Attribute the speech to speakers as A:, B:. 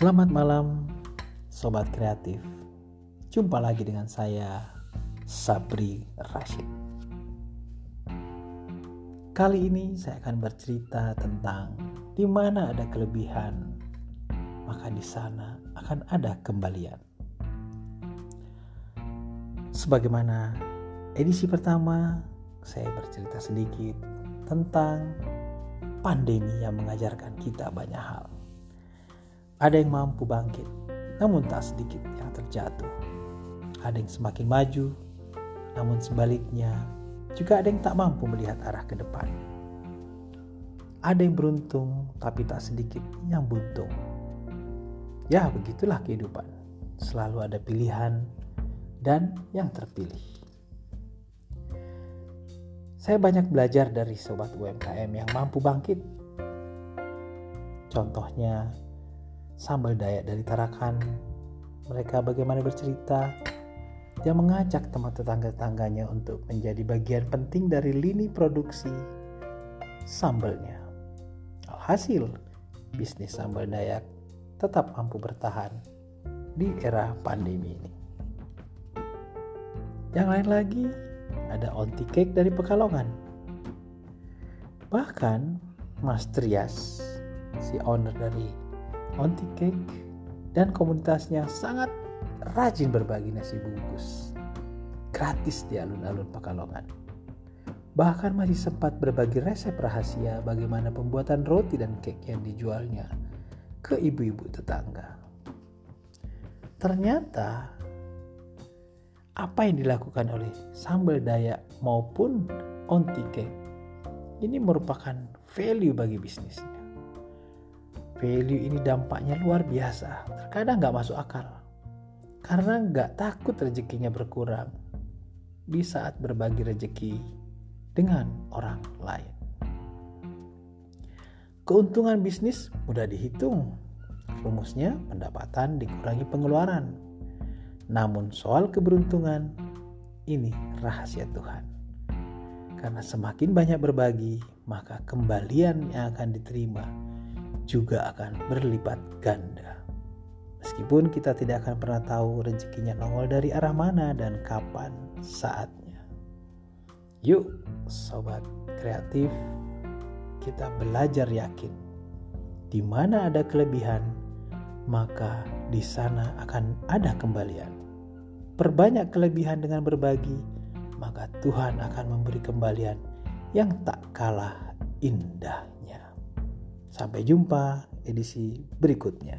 A: Selamat malam, sobat kreatif. Jumpa lagi dengan saya, Sabri Rashid. Kali ini saya akan bercerita tentang di mana ada kelebihan, maka di sana akan ada kembalian. Sebagaimana edisi pertama, saya bercerita sedikit tentang pandemi yang mengajarkan kita banyak hal ada yang mampu bangkit, namun tak sedikit yang terjatuh. Ada yang semakin maju, namun sebaliknya juga ada yang tak mampu melihat arah ke depan. Ada yang beruntung, tapi tak sedikit yang buntung. Ya, begitulah kehidupan. Selalu ada pilihan dan yang terpilih. Saya banyak belajar dari sobat UMKM yang mampu bangkit. Contohnya, sambal dayak dari Tarakan. Mereka bagaimana bercerita dia mengajak teman tetangga-tetangganya untuk menjadi bagian penting dari lini produksi sambalnya. Alhasil, bisnis sambal dayak tetap mampu bertahan di era pandemi ini. Yang lain lagi, ada onti cake dari Pekalongan. Bahkan Mas Trias, si owner dari Onti Cake dan komunitasnya sangat rajin berbagi nasi bungkus gratis di alun-alun Pekalongan. Bahkan masih sempat berbagi resep rahasia bagaimana pembuatan roti dan cake yang dijualnya ke ibu-ibu tetangga. Ternyata apa yang dilakukan oleh sambal dayak maupun onti cake ini merupakan value bagi bisnisnya. Value ini dampaknya luar biasa. Terkadang nggak masuk akal. Karena nggak takut rezekinya berkurang di saat berbagi rezeki dengan orang lain. Keuntungan bisnis mudah dihitung. Rumusnya pendapatan dikurangi pengeluaran. Namun soal keberuntungan ini rahasia Tuhan. Karena semakin banyak berbagi, maka kembalian yang akan diterima juga akan berlipat ganda. Meskipun kita tidak akan pernah tahu rezekinya nongol dari arah mana dan kapan saatnya. Yuk, sobat kreatif, kita belajar yakin. Di mana ada kelebihan, maka di sana akan ada kembalian. Perbanyak kelebihan dengan berbagi, maka Tuhan akan memberi kembalian yang tak kalah indahnya. Sampai jumpa edisi berikutnya.